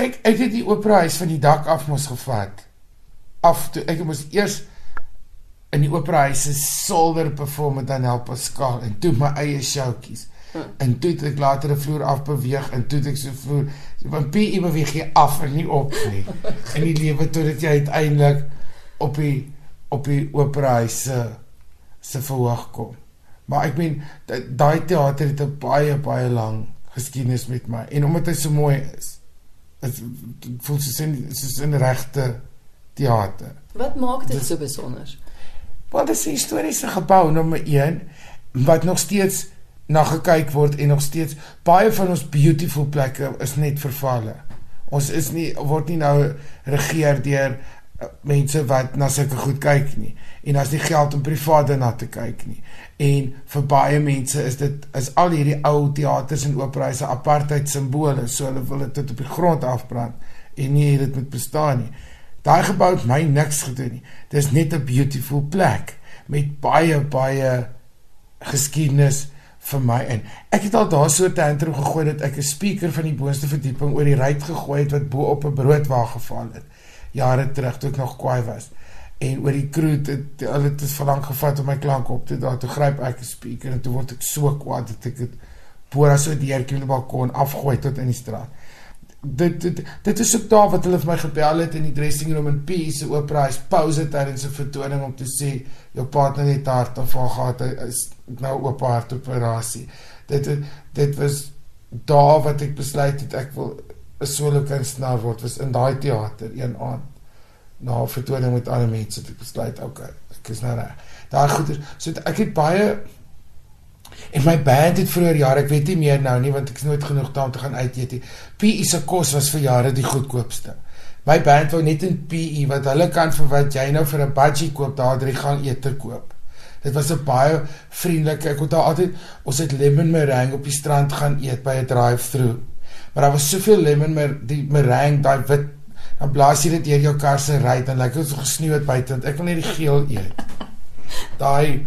kyk, ek het die opera huis van die dak af mos gevat. Af toe ek moes eers in die opera huis se solder perform met Daniel Pascal en toe my eie showtjies. Hmm. En toe het ek later 'n vloer afbeweeg en toe het ek so vloer van PE beweeg jy af en nie op nie. in die lewe tot dit jy uiteindelik op die op die opera huis se se verhoog kom. Maar ek meen daai teater het 'n baie baie lang geskiedenis met my en omdat hy so mooi is. Dit voel soos 'n soos 'n regte teater. Wat maak dit so besonder? Want dit is 'n historiese gebou nommer 1 wat nog steeds na gekyk word en nog steeds baie van ons beautiful plekke is net vervalle. Ons is nie word nie nou regeer deur eh, mense wat na sulke goed kyk nie en as nie geld om privaat daarna te kyk nie. En vir baie mense is dit is al hierdie ou teaters en operase apartheid simbole, so hulle wil dit op die grond afbrand en nie dit moet bestaan nie. Daai gebou het my niks gedoen nie. Dis net 'n beautiful plek met baie baie geskiedenis vir my in. Ek het al daar so tantrum gegooi dat ek 'n speaker van die boonste verdieping oor die ruit gegooi het wat bo op 'n broodwa geval het. Jare terug toe ek nog kwaai was. En oor die kroeg het dit is verlang gevat om my klank op te daai toe gryp ek 'n speaker en toe word ek so kwaad dat ek dit bo as so deur die balkon afgooi tot in die straat. Dit dit dit is ook daar wat hulle vir my gebel het in die dressing room in P se opera is pause tydens 'n vertoning om te sê jou partner het hart of haar gehad is nou op hart operasie dit dit was daar wat ek besluit het ek wil 'n solo kunstenaar word was in daai teater een aand na vertoning met ander mense het ek besluit okay ek is nou reg daai goeie so ek het baie En my band het vroeër jare, ek weet nie meer nou nie want ek is nooit genoeg daar om te gaan uit eet nie. PE se kos was vir jare die goedkoopste. My band wou net in PE wat hulle kan vir wat jy nou vir 'n budgie koop daar drie gaan ete koop. Dit was 'n baie vriendelike. Ek daar altyd ons het lemon meringue op die strand gaan eet by 'n drive-through. Maar daar was soveel lemon mer die meringue, daai wit dan blaas jy dit deur jou kar se ry dan lyk dit so gesneeu het buite want ek wil net die geel eet. Daai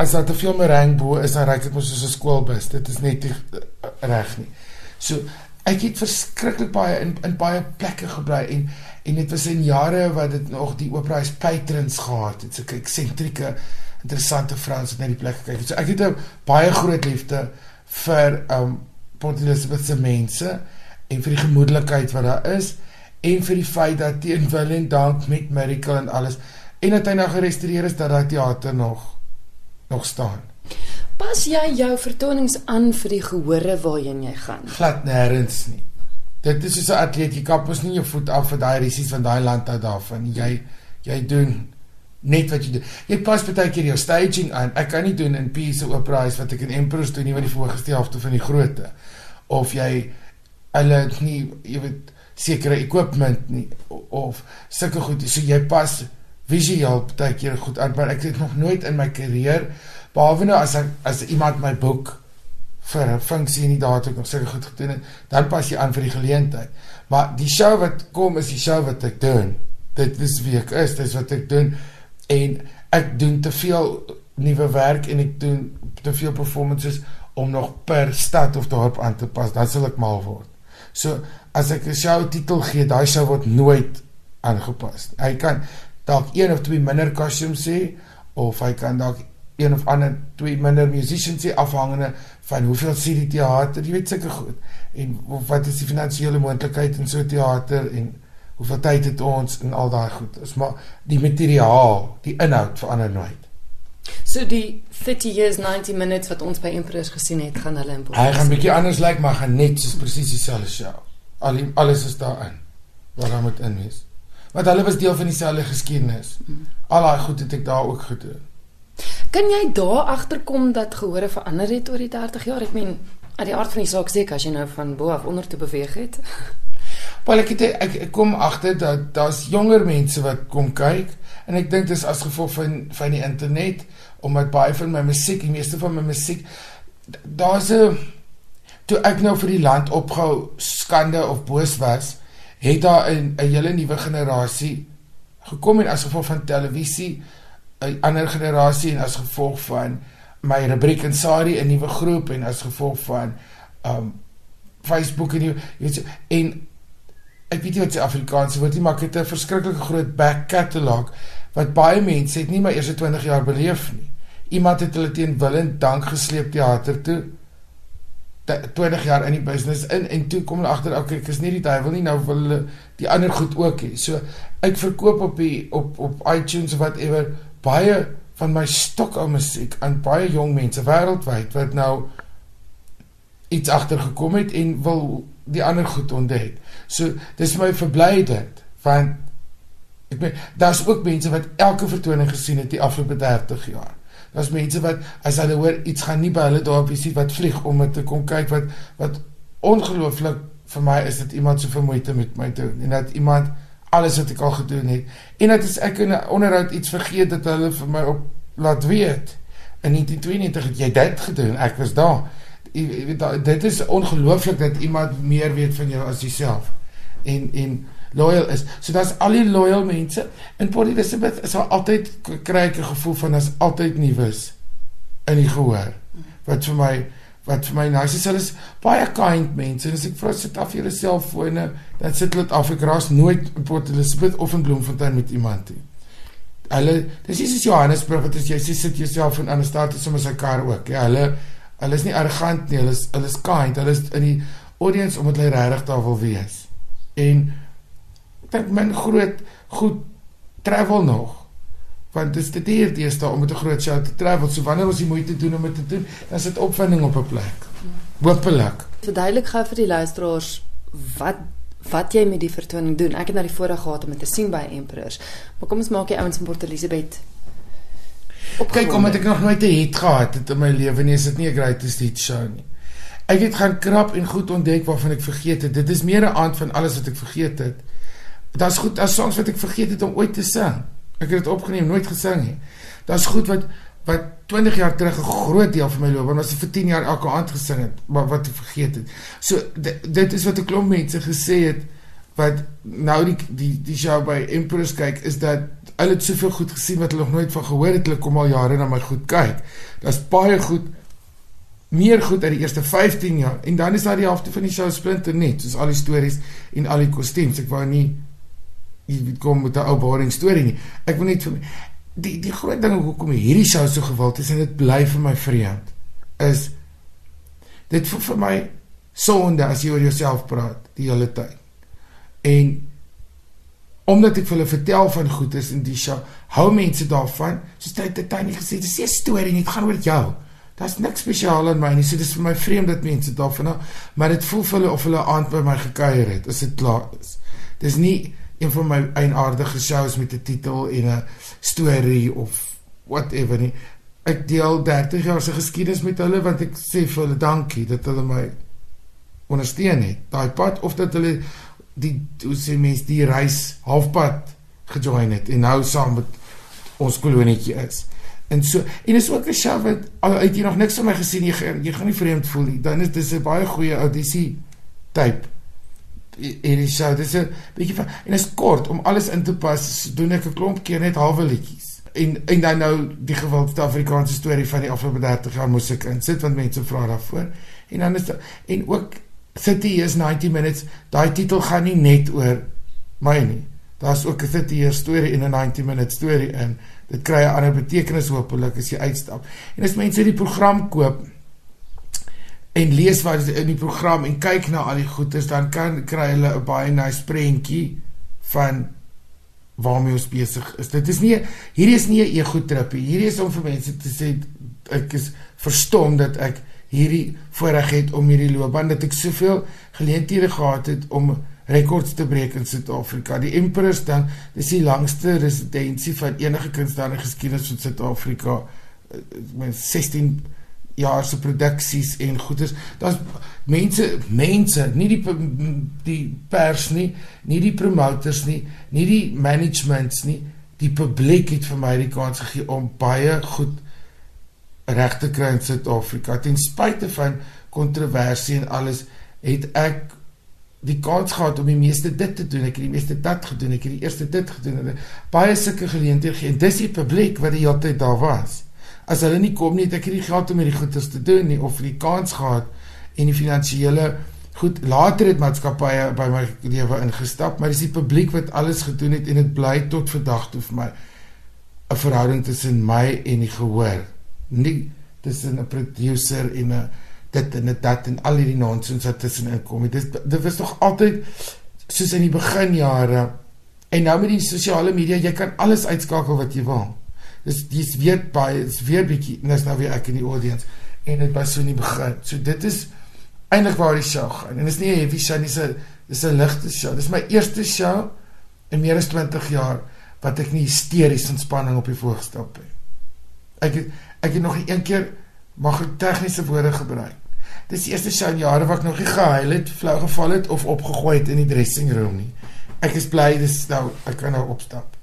as daar te veel meringue bo is, dan ryk dit mos soos 'n skoolbus. Dit is net nie uh, reg nie. So ek het verskriklik baie in in baie plekke gebly en en dit was in jare wat dit nog die is patrons gehad het. So kyk sentrieke interessante vrouens wat na die plek kyk. So ek het 'n baie groot liefde vir um Port Elizabeth se mense en vir die gemoedelikheid wat daar is en vir die feit dat teen Willem Dank met Miracle en alles en dat hy nou gerestoreer is dat daai teater nog nog staan. Pas jy jou vertonings aan vir die gehore waarheen jy gaan? Glad nêrens nie. Dit is soos 'n atleet, jy kap mos nie jou voet af vir daai risies van daai land uit daarvan. Jy jy doen net wat jy doen. Jy pas baie keer jou staging aan. Ek kan nie doen in Peace Opera wat ek in Emperor's doen nie wat die voorgestelde helfte van die grootte. Of jy hulle nie jy weet sekere equipment nie of sulke goed. So jy pas visueel baie keer goed aan, maar ek het nog nooit in my karier behalwe nou as ek, as iemand my boek vir 'n funksie in die datum nog seker goed gedoen het, dan pas jy aan vir die geleentheid. Maar die show wat kom is die show wat ek doen. Dit is wie ek is, dit is wat ek doen en ek doen te veel nuwe werk en ek doen te veel performances om nog per stad of dorp aan te pas. Dan sal ek mal word. So as ek 'n show titel gee, daai show word nooit aangepas. Hy kan dalk een of twee minder costumes sê of hy kan dalk een of ander twee minder musicians sê afhangende van hoeveel sien die teater, jy weet seker goed. En wat is die finansiële moontlikheid in so 'n teater en hoeveel tyd het ons en al daai goed. Dis maar die materiaal, die inhoud verander nooit. So die 30 years 90 minutes wat ons by Emperors gesien het, gaan hulle in Hy gaan bietjie anders lyk, like, maar gaan net soos presies dieselfde show. Al alles is daarin. Wat daar moet in wees want hulle was deel van dieselfde geskiedenis. Al daai goed het ek daar ook gedoen. Kan jy daar agterkom dat gehore verander het oor die 30 jaar? Ek meen, uit die aard van die saak seker as jy nou van bo af onder te beweeg het. Wel ek het ek, ek kom agter dat daar's jonger mense wat kom kyk en ek dink dis as gevolg van van die internet omdat baie van my musiek, die meeste van my musiek daar's 'n toe ek nou vir die land opgehou skande of boos was het daar 'n 'n hele nuwe generasie gekom en as gevolg van televisie 'n ander generasie en as gevolg van my rubriek en Sari 'n nuwe groep en as gevolg van um Facebook en jy weet en ek weet nie wat se Afrikaanse woord nie, maar ek het 'n verskriklike groot back catalog wat baie mense het nie maar eers 20 jaar beleef nie. Iemand het hulle teen wil en dank gesleep teater toe. 20 jaar in die business in en toe kom hulle agter okay ek is nie die duiwel nie nou wil hulle die ander goed ook hê. So ek verkoop op die op op iTunes of whatever baie van my stokou musiek aan baie jong mense wêreldwyd wat nou iets agtergekom het en wil die ander goed ontdek. So dis my verblydend want ek meen daar's ook mense wat elke vertoning gesien het die afgelope 30 jaar. Daar's mense wat as hulle hoor iets gaan nie by hulle die sit wat vlieg om dit te kom kyk wat wat ongelooflik vir my is dit iemand so vermoeide met my doen en dat iemand alles wat ek al gedoen het. En dat as ek in 'n onderhoud iets vergeet dat hulle vir my op laat weet. In 1992 het jy dit gedoen. Ek was daar. Jy weet dit is ongelooflik dat iemand meer weet van jou as jouself. En en loyal is. So daar's al die loyal mense in Port Elizabeth is al altyd kry ek 'n gevoel van as altyd nuus in die gehoor. Wat vir my wat vir my nice is, hulle is baie kind mense. En as ek vra sit af julle selfone, dan sit hulle af ek raas nooit in Port Elizabeth of in Bloemfontein met iemand nie. Hulle dis is Johannesburg wat as jy sit jouself in ander stad is om as 'n kar ook. Ja, hulle Hulle is nie arrogant nie, hulle is hulle is kind, hulle is in die audience omdat hulle regtig daar wil wees. En ek dink men groot goed travel nog. Want dit is te duur deesdae om met 'n groot show te travel. So wanneer ons die moeite doen om dit te doen, dan is dit opwinding op 'n plek. Hoopelik. Verduidelik gou vir die luisteraars wat wat jy met die vertoning doen. Ek het na die voorraad gehad om dit te sien by Emperors. Maar kom ons maak die ouens in Port Elizabeth Kyk, omdat ek nog nooit 'n hit gehad het in my lewe nie, is dit nie 'n greatest hit show nie. Ek het gaan krap en goed ontdek waarvan ek vergeet het. Dit is meer 'n aand van alles wat ek vergeet het. Daar's goed as songs wat ek vergeet het om ooit te sing. Ek het dit opgeneem, nooit gesing nie. Daar's goed wat wat 20 jaar terug 'n groot deel van my loopbaan was vir 10 jaar elke aand gesing het, maar wat ek vergeet het. So dit is wat 'n klomp mense gesê het wat nou die die die show by Empress kyk is dat hulle het soveel goed gesien wat hulle nog nooit van gehoor het. Hulle kom al jare na my goed kyk. Daar's baie goed meer goed uit die eerste 15 jaar en dan is daar die helfte van die show splinter net, soos al die stories en al die kostuums. Ek wou nie jy kom met 'n ou boring storie nie. Ek wil net vir die die groot ding hoekom hierdie show so gewild is en dit bly vir my vreemd is dit vir, vir my sonde as jy oor jouself praat die hele tyd. En omdat ek vir hulle vertel van goedes in die show, hou mense daarvan. Soos jy dit tannie gesê, dis 'n storie, dit gaan oor jou. Daar's niks spesiaal aan my nie. So dis vir my vreemd dat mense daarvan hou, maar dit voel vir hulle of hulle aand by my gekuier het as dit klaar is. Dis nie een van my eienaardige shows met 'n titel en 'n storie of whatever nie. Ek deel 30 jaar se geskiedenis met hulle want ek sê vir hulle dankie dat hulle my ondersteun het. Daai pad of dat hulle die hoe sê mens die reis halfpad gejoin het en nou saam met ons kolonietjie is. En so en is ook 'n show wat al uit jy nog niks van my gesien jy jy gaan nie vreemd voel nie. Dan is dit 'n baie goeie audisie type. En dis so dis 'n bietjie van en is kort om alles in te pas. Doen ek 'n klomp keer net halwe liedjies. En en dan nou die gewildste Afrikaanse storie van die afgelope 30 jaar musiek insit want mense vra daarvoor. En dan is en ook City is 90 minutes. Daai titel gaan nie net oor my nie. Daar's ook 'n City hier storie in 'n 90 minute storie in. Dit kry 'n ander betekenis hopelik as jy uitstap. En as mense die program koop en lees wat in die program en kyk na al die goeders, dan kan kry hulle 'n baie nice prentjie van waarmee ons besig is. Dit is nie hierdie is nie 'n ego trip nie. Hierdie is om vir mense te sê ek is verstom dat ek hierdie voorreg het om hierdie loopbaan dat ek soveel geleenthede gehad het om rekords te breek in Suid-Afrika. Die Emperors dan dis die langste residensie van enige kunstenaar in geskiedenis van Suid-Afrika. Met 16 jaar se produksies en goeders. Daar's mense, mense, nie die die pers nie, nie die promoters nie, nie die managements nie. Die publiek het vir my die kans gegee om baie goed reg te kry in Suid-Afrika. Ten spyte van kontroversie en alles, het ek die kans gehad om die meeste dit te doen. Ek het die meeste dat gedoen. Ek het die eerste dit gedoen. Baie sulke geleenthede gegee. En dis die publiek wat die hele tyd daar was. As hulle nie kom nie, het ek nie geld om hierdie goeders te doen nie of die kans gehad en die finansiële Goed, later het maatskappye by my lewe ingestap, maar dis die publiek wat alles gedoen het en dit bly tot vandag toe vir my 'n verhouding tussen my en die gehoor. Nie tussen 'n producer en 'n dit en dit en al hierdie nonsens wat tussenin kom. Dit dit was tog altyd soos in die beginjare en nou met die sosiale media, jy kan alles uitskakel wat jy wil. Dis dis weet baie, dis weer bietjie, dis nou weer ek in die audience en dit was so in die begin. So dit is eintlik waar die show gaan. En dit is nie 'n heavy show nie, dis 'n dis 'n ligte show. Dis my eerste show in meer as 20 jaar wat ek nie hysteries in spanning op die voorg stap nie. Ek het, ek het nog een keer mag ek tegniese woorde gebruik. Dis die eerste show in jare wat ek nog nie gehuil het, flou geval het of opgegooi het in die dressing room nie. Ek is bly dis nou ek kan nou opstap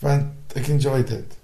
want ek enjoy dit.